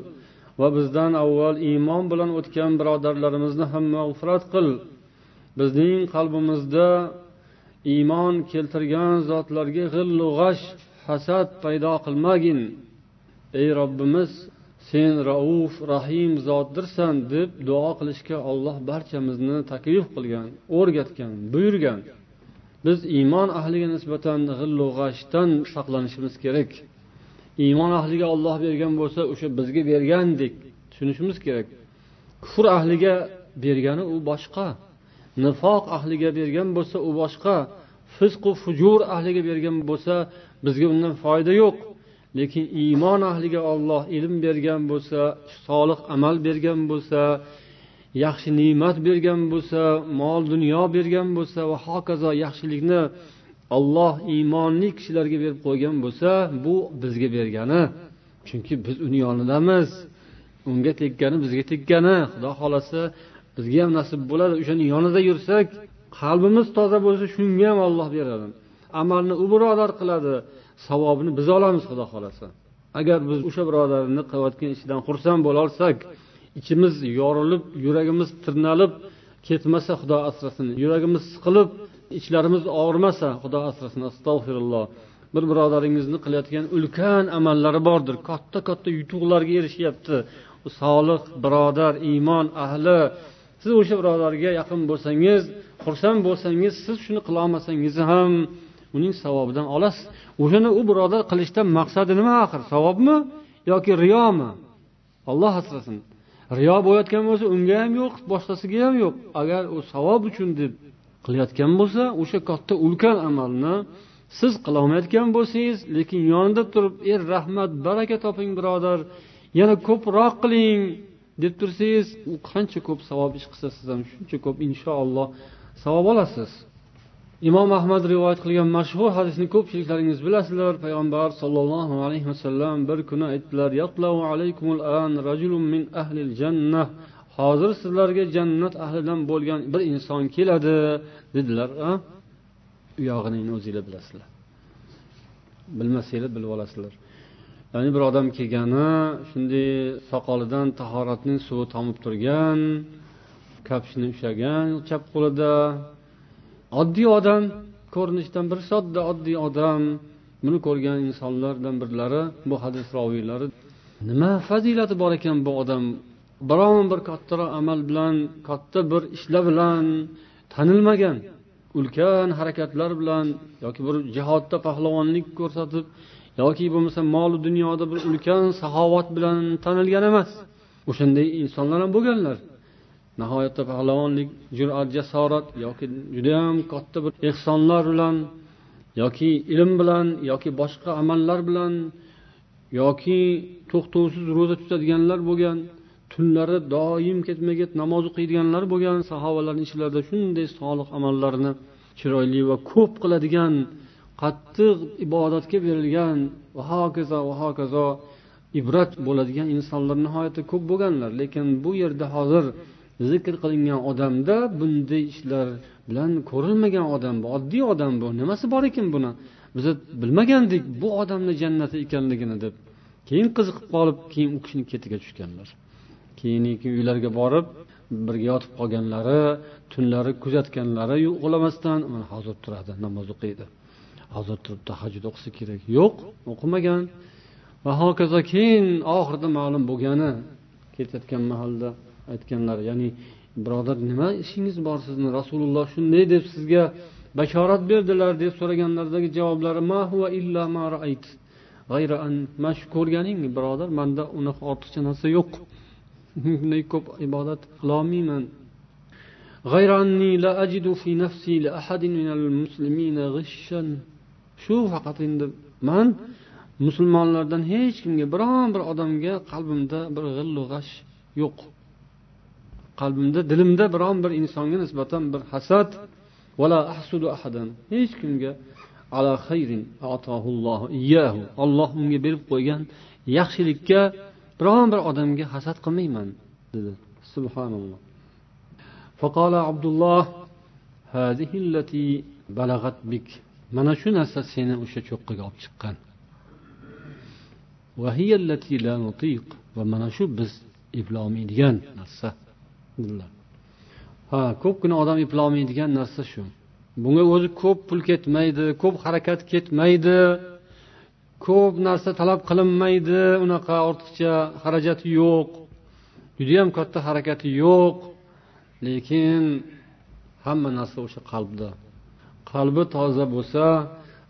va bizdan avval iymon bilan o'tgan birodarlarimizni ham mag'firat qil bizning qalbimizda iymon keltirgan zotlarga g'illu g'ash hasad paydo qilmagin Ey robbimiz sen rauf rahim zotdirsan deb duo qilishga olloh barchamizni taklif qilgan o'rgatgan buyurgan. Biz iymon ahliga nisbatan g'illu g'ashdan saqlanishimiz kerak. Iymon ahliga olloh bergan bo'lsa o'sha bizga bergandek tushunishimiz kerak. Kufr ahliga bergani u boshqa nifoq ahliga bergan bo'lsa u boshqa fisqu fujur ahliga bergan bo'lsa bizga undan foyda yo'q. Lekin iymon ahliga olloh ilm bergan bo'lsa solih amal bergan bo'lsa yaxshi ne'mat bergan bo'lsa mol dunyo bergan bo'lsa va hokazo yaxshilikni olloh iymonli kishilarga berib qo'ygan bo'lsa bu bizga bergani. Chunki biz uni yonidamiz. Unga tekkani bizga tekkani xudo xohlasa bizga ham nasib bo'ladi. O'shani yonida yursak qalbimiz toza bo'lsa shunga ham olloh beradi. Amalni u birodar qiladi. Savobini biz olamiz xudo xohlasa. Agar biz o'sha birodarni qilayotgan ishidan xursand bo'lolsak ichimiz yorilib yuragimiz tirnalib ketmasa xudo asrasin yuragimiz siqilib ichlarimiz og'rimasa xudo asrasin astag'firulloh bir birodaringizni qilayotgan ulkan amallari bordir. Katta katta yutuqlarga erishyapti. Solih birodar iymon ahli. Siz o'sha birodarga yaqin bo'lsangiz xursand bo'lsangiz siz shuni qilolmasangiz ham uning savobidan olasiz o'shani u birodar qilishdan maqsadi nima axir? Savobmi yoki riyomi olloh asrasin. Riyo bo'layotgan bo'lsa unga ham yo'q boshqasiga ham yo'q. Agar u savob uchun deb qilayotgan bo'lsa o'sha katta ulkan amalni siz qilolmayotgan bo'lsangiz lekin yonida turib er rahmat baraka toping birodar yana ko'proq qiling deb tursangiz u qancha ko'p savob ish qilsa siz ham shuncha ko'p inshaalloh savob olasiz. Imom ahmad rivoyat qilgan mashhur hadisni ko'pchiliklaringiz bilasizlar. Payg'ambar sollallohu alayhi vasallam bir kuni aytdilar hozir sizlarga jannat ahlidan bo'lgan bir inson keladi dedilar uyog'ini o'zinglar bilasizlar. Bilmasanglar bilib olasizlar. Ya'ni bir odam kelgani shunday soqolidan tahoratning suvi tomib turgan kapshini ushlagan chap qo'lida oddiy odam ko'rinishdan bir sodda oddiy odam. Buni ko'rgan insonlardan birlari bu hadis roviylari nima fazilati bor ekan bu odam? Biron bir kattaroq amal bilan katta bir ishlar bilan tanilmagan. Ulkan harakatlar bilan yoki bir jihodda pahlavonlik ko'rsatib yoki bo'lmasa molu dunyoda bir ulkan saxovat bilan tanilgan emas. O'shanday insonlar ham bo'lganlar. Nihoyatda pahlavonlik jur'at jasorat yoki judayam katta bir ehsonlar bilan yoki ilm bilan yoki boshqa amallar bilan yoki to'xtovsiz ro'za tutadiganlar bo'lgan tunlari doim ketma ket namoz o'qiydiganlar bo'lgan sahobalarni ichlarida shunday solih amallarni chiroyli va ko'p qiladigan qattiq ibodatga berilgan va hokazo va hokazo ibrat bo'ladigan insonlar nihoyatda ko'p bo'lganlar. Lekin bu yerda hozir zikr qilingan odamda bunday ishlar bilan ko'rilmagan odam bu oddiy odam bu. Nimasi bor ekan buni? Biz bilmagandik bu odamni jannati ekanligini deb. Keyin qiziqib qolib keyin u kishini ketiga tushganlar. Keyin uylariga borib birga yotib qolganlari tunlari kuzatganlari uxlamasdan hozir turadi namoz o'qiydi. Hozir turib tahajjud o'qisa kerak. Yo'q o'qimagan. Va hokazo keyin oxirida ma'lum bo'lgani ketayotgan mahalda aytganlar. Ya'ni birodar nima ishingiz bor sizni? Rasululloh shunday deb sizga bashorat berdilar deb so'raganlaridagi javoblari ma huva illa ma raayt. G'ayra an mana shu ko'rganing birodar manda unaqa ortiqcha narsa yo'q. Bunday ko'p ibodat qilolmayman. Shu faqat endi man musulmonlardan hech kimga biron bir odamga qalbimda bir g'illu g'ash yo'q. qalbimda dilimda biron bir insonga nisbatan bir hasad hech kimga ala xayrin olloh unga berib qo'ygan yaxshilikka biron bir odamga hasad qilmayman dedi subhanalloh فقال عبد الله هذه التي بلغت بك mana shu narsa seni o'sha cho'qqiga olib chiqqan va mana shu biz eplolmaydigan narsa Ha ko'pgina odam eplolmaydigan narsa shu. Bunga o'zi ko'p pul ketmaydi ko'p harakat ketmaydi ko'p narsa talab qilinmaydi unaqa ortiqcha xarajati yo'q judayam katta harakati yo'q. Lekin hamma narsa o'sha qalbda. Qalbi toza bo'lsa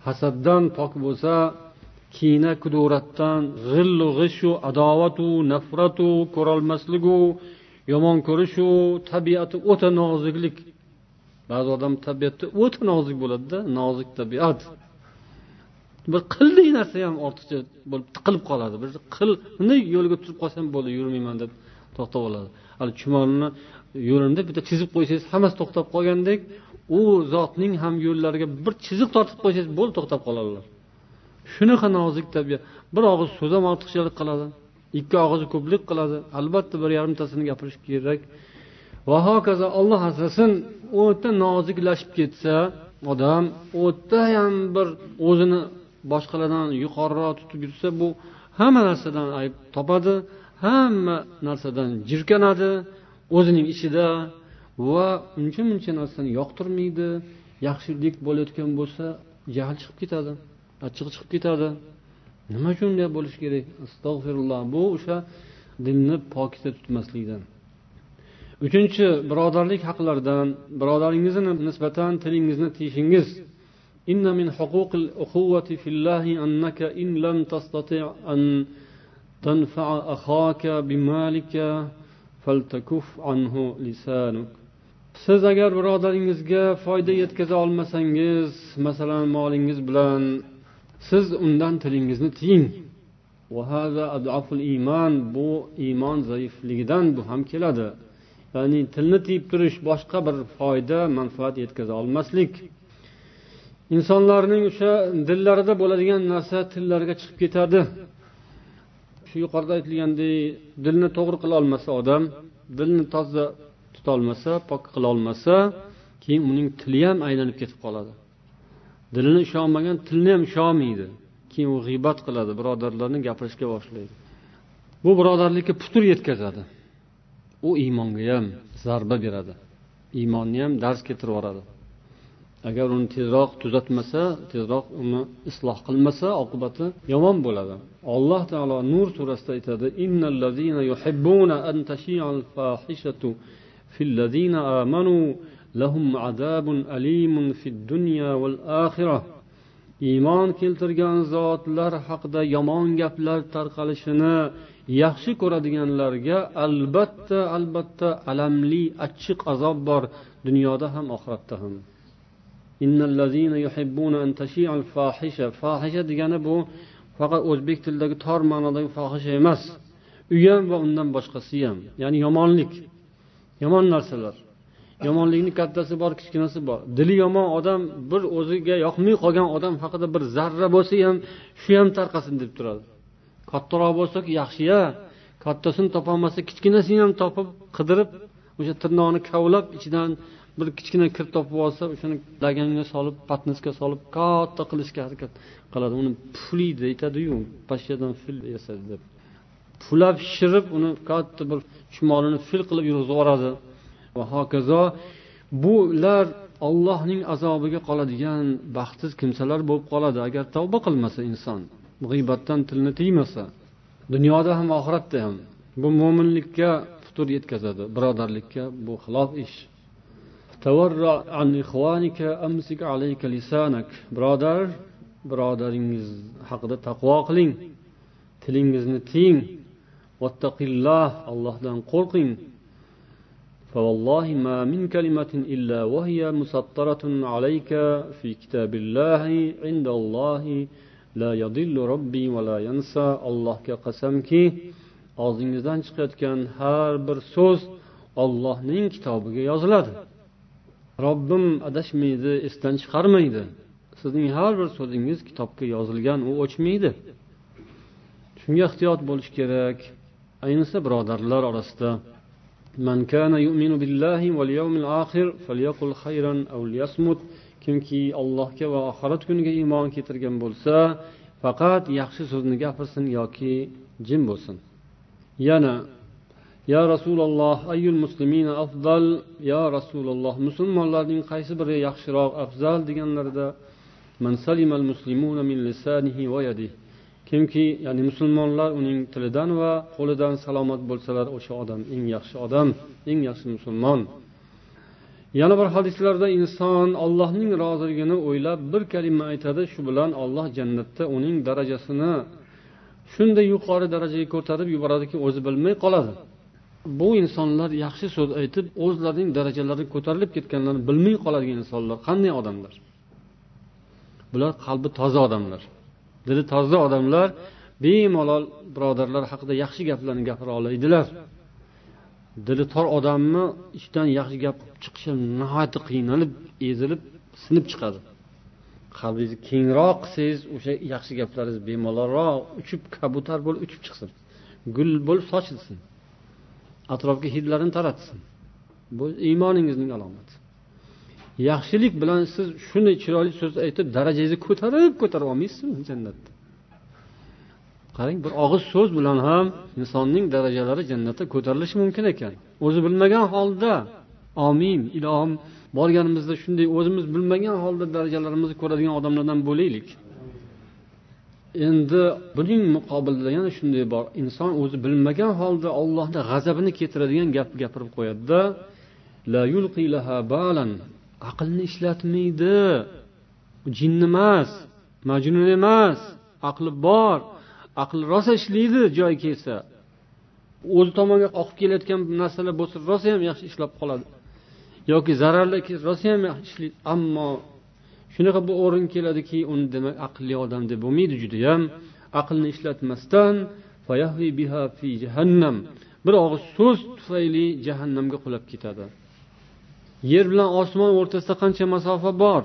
hasaddan pok bo'lsa kiyna kuduratdan g'illu g'ishu adovatu nafratu ko'rolmasligu yomon ko'rishu tabiati o'ta noziklik. Ba'zi odam tabiatda o'ta nozik bo'ladida nozik tabiat. Bir qildiq narsa ham ortiqcha bo'lib tiqilib qoladi. Bir qilni yo'lga turib qolsam bo'ldi yurmayman deb to'xtab oladi. Hali chumolni yo'lini bitta chizib qo'ysangiz hammasi to'xtab qolgandek u zotning ham yo'llariga bir chiziq tortib qo'ysangiz bo'ldi to'xtab qoladilar. Shunaqa nozik tabiat. Bir og'iz so'z ham ortiqchalik qiladi. Ikki og'izi ko'plik qiladi. Albatta bir yarimtasini gapirish kerak. Va hokazo olloh asrasin o'ta noziklashib ketsa odam o'tayam bir o'zini boshqalardan yuqoriroq tutib yursa bu hamma narsadan ayb topadi hamma narsadan jirkanadi o'zining ichida va uncha muncha narsani yoqtirmaydi. Yaxshilik bo'layotgan bo'lsa jahl chiqib ketadi achchig'i chiqib ketadi. nima uchun unday bo'lishi kerak astag'firulloh bu o'sha dilni pokiza tutmaslikdan uchinchi birodarlik haqlaridan birodaringizni nisbatan tilingizni tiyishingiz إن من حقوق الأخوة في الله أنك إن لم تستطع أن تنفع أخاك بمالك فلتكف عنه لسانك siz agar birodaringizga foyda yetkaza olmasangiz masalan molingiz bilan siz undan tilingizni tiying bu iymon zaifligidan bu ham keladi. Ya'ni tilni tiyib turish boshqa bir foyda manfaat yetkaza olmaslik. Insonlarning o'sha dillarida bo'ladigan narsa tillariga chiqib ketadi. Shu yuqorida aytilgandek dilni to'g'ri qila olmasa odam dilni toza tutolmasa pok qila olmasa keyin uning tili ham aylanib ketib qoladi. Dilini ishonmagan tilni ham ishonmaydi. Keyin u g'iybat qiladi birodarlarni gapirishga boshlaydi. Bu birodarlikka putur yetkazadi. U iymonga ham zarba beradi. Iymonni ham dars keltirib yuboradi. Agar uni tezroq tuzatmasa tezroq uni isloh qilmasa oqibati yomon bo'ladi. Alloh taolo nur surasida aytadi لهم عذاب أليم في الدنيا والآخرة iymon keltirgan zotlar haqida yomon gaplar tarqalishini yaxshi ko'radiganlarga albatta albatta alamli achchiq azob bor dunyoda ham oxiratda ham. Fohisha degani bu faqat o'zbek tilidagi tor ma'nodagi fohisha emas. U ham va undan boshqasi ham ya'ni yomonlik yomon narsalar. Yomonlikni kattasi bor kichkinasi bor. Dili yomon odam bir o'ziga yoqmay qolgan odam haqida bir zarra bo'lsa ham shu ham tarqasin deb turadi. Kattaroq bo'lsa yaxshiya kattasini topolmasa kichkinasini ham topib qidirib o'sha tirnog'ini kavlab ichidan bir kichkina kir topib olsa o'shani laganga solib patnisga solib katta qilishga harakat qiladi. Uni puflaydi aytadiyu pashshadan fil yasadi deb. Puflab shishirib uni katta bir chumolini fil qilib yurg'izib yuboradi. Va hokazo bular ollohning azobiga qoladigan baxtsiz kimsalar bo'lib qoladi. Agar tavba qilmasa inson g'iybatdan tilni tiymasa dunyoda ham oxiratda ham bu mo'minlikka putur yetkazadi birodarlikka bu xilof ish. Birodar birodaringiz haqida taqvo qiling. Tilingizni tiying allohdan qo'rqing. فوالله ما من كلمة إلا وهي مسطرة عليك في كتاب الله عند الله لا يضل ربي ولا ينسى الله قسمki og'zingizdan chiqayotgan har bir so'z ollohning kitobiga yoziladi robbim adashmaydi esdan chiqarmaydi sizning har bir so'zingiz kitobga yozilgan u o'chmaydi shunga ehtiyot bo'lish kerak ayniqsa birodarlar orasida من كان يؤمن بالله واليوم الآخر فليقل خيرا أو ليصمت kimki allohga va oxirat kuniga iymon keltirgan bo'lsa faqat yaxshi so'zni gapirsin yoki jim bo'lsin yana ya rasululloh ayyul muslimina afzal ya rasululloh musulmonlarning qaysi biri yaxshiroq afzal deganlarida man salimal muslimuna min lisanihi va yadihi Kimki ya'ni musulmonlar uning tilidan va qo'lidan salomat bo'lsalar o'sha odam eng yaxshi odam eng yaxshi musulmon. Yana bir hadislarda inson allohning roziligini o'ylab bir kalima aytadi shu bilan olloh jannatda uning darajasini shunday yuqori darajaga ko'tarib yuboradiki o'zi bilmay qoladi. Bu insonlar yaxshi so'z aytib o'zlarining darajalari ko'tarilib ketganlarini bilmay qoladigan insonlar qanday odamlar? Bular qalbi toza odamlar. Dili toza odamlar bemalol birodarlar haqida yaxshi gaplarni gapira oladilar. Dili tor odamni ichidan yaxshi gap chiqishi nihoyatda qiynalib ezilib sinib chiqadi. Qalbingizni kengroq qilsangiz o'sha yaxshi gaplaringiz bemalolroq uchib kabutar bo'lib uchib chiqsin. Gul bo'lib sochilsin. Atrofga hidlarini taratsin. Bu iymoningizning alomati yaxshilik bilan siz shunday chiroyli so'z aytib darajangizni ko'tarib ko'tarib olmaysizmi jannatda qarang bir og'iz so'z bilan ham insonning darajalari jannatda ko'tarilishi mumkin ekan. O'zi bilmagan holda omin ilohim borganimizda shunday o'zimiz bilmagan holda darajalarimizni ko'radigan odamlardan bo'laylik. Endi buning muqobilida yana shunday bor. Inson o'zi bilmagan holda ollohni g'azabini keltiradigan gap gapirib qo'yadida aqlni ishlatmaydi. Jinni emas majnun emas aqli bor. Aqli rosa ishlaydi joyi kelsa. O'zi tomonga oqib kelayotgan narsalar bo'lsa rosa ham yaxshi ishlab qoladi. Yoki zararli rosa ham yaxshi ishlaydi. Ammo shunaqa bir o'rin keladiki uni demak aqlli odam deb bo'lmaydi judayam aqlni ishlatmasdan bir og'iz so'z tufayli jahannamga qulab ketadi. Yer bilan osmon o'rtasida qancha masofa bor?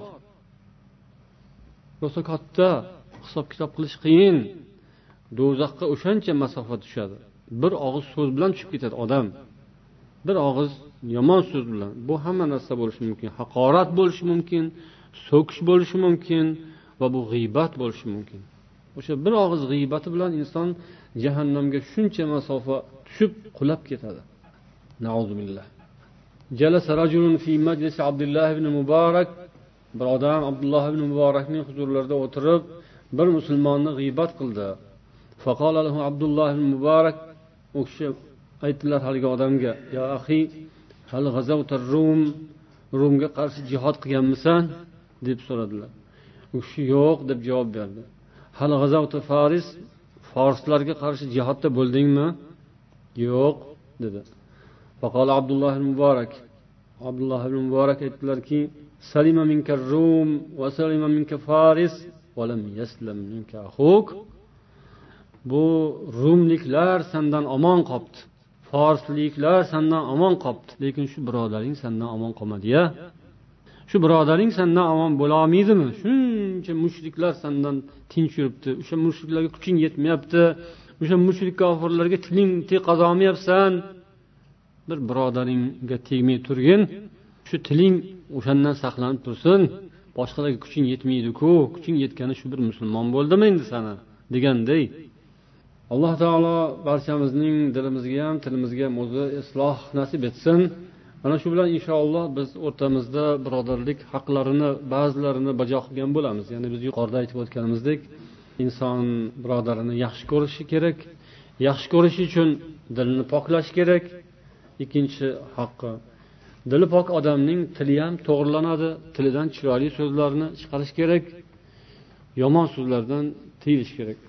Rosa katta hisob kitob qilish qiyin. Do'zaxga o'shancha masofa tushadi. Bir og'iz so'z bilan tushib ketadi odam. Bir og'iz yomon so'z bilan. Bu hamma narsa bo'lishi mumkin. Haqorat bo'lishi mumkin so'kish bo'lishi mumkin va bu g'iybat bo'lishi mumkin. O'sha bir og'iz g'iybati bilan inson jahannamga shuncha masofa tushib qulab ketadi. Bir odam abdulloh ibn muborakning huzurlarida o'tirib bir musulmonni g'iybat qildi. Abdulloh ibn muborak u kishi aytdilar haligi odamga yo axiy hal rum? Rumga qarshi jihod qilganmisan? deb so'radilar. U kishi yo'q deb javob berdi. Hal g'azavta faris? Forslarga qarshi jihodda bo'ldingmi? Yo'q dedi. Faqola abdulloh muborak abdulloh ibn muborak aytdilarki salima minka rum va salima minka faris lam yaslam minka bu rumliklar sandan omon qolibdi forsliklar sandan omon qolibdi lekin shu birodaring sandan omon qolmadiya. Shu birodaring sandan omon bo'lolmaydimi? Shuncha mushriklar sandan tinch yuribdi. O'sha mushriklarga kuching yetmayapti. O'sha mushrik kofirlarga tiling qazolmayapsan. Bir birodaringga tegmay turgin shu tiling o'shandan saqlanib tursin. Boshqalarga kuching yetmaydiku kuching yetgani shu bir musulmon bo'ldimi endi sani deganday alloh taolo barchamizning dilimizga ham tilimizga ham o'zi isloh nasib etsin. Mana shu bilan inshaalloh biz o'rtamizda birodarlik haqlarini ba'zilarini bajo qilgan bo'lamiz. Ya'ni biz yuqorida aytib o'tganimizdek inson birodarini yaxshi ko'rishi kerak yaxshi ko'rish uchun dilni poklash kerak ikkinchi haqqi dili pok odamning tili ham to'g'irlanadi tilidan chiroyli so'zlarni chiqarish kerak yomon so'zlardan tiyilish kerak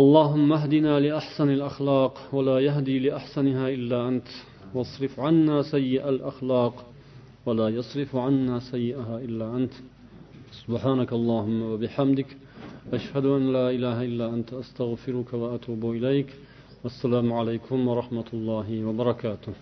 اللهم اهدنا لأحسن الأخلاق ولا يهدي لأحسنها إلا أنت واصرف عنا سيء الأخلاق ولا يصرف عنا سيئها إلا أنت سبحانك اللهم وبحمدك أشهد أن لا إله إلا أنت أستغفرك وأتوب إليك والسلام عليكم ورحمة الله وبركاته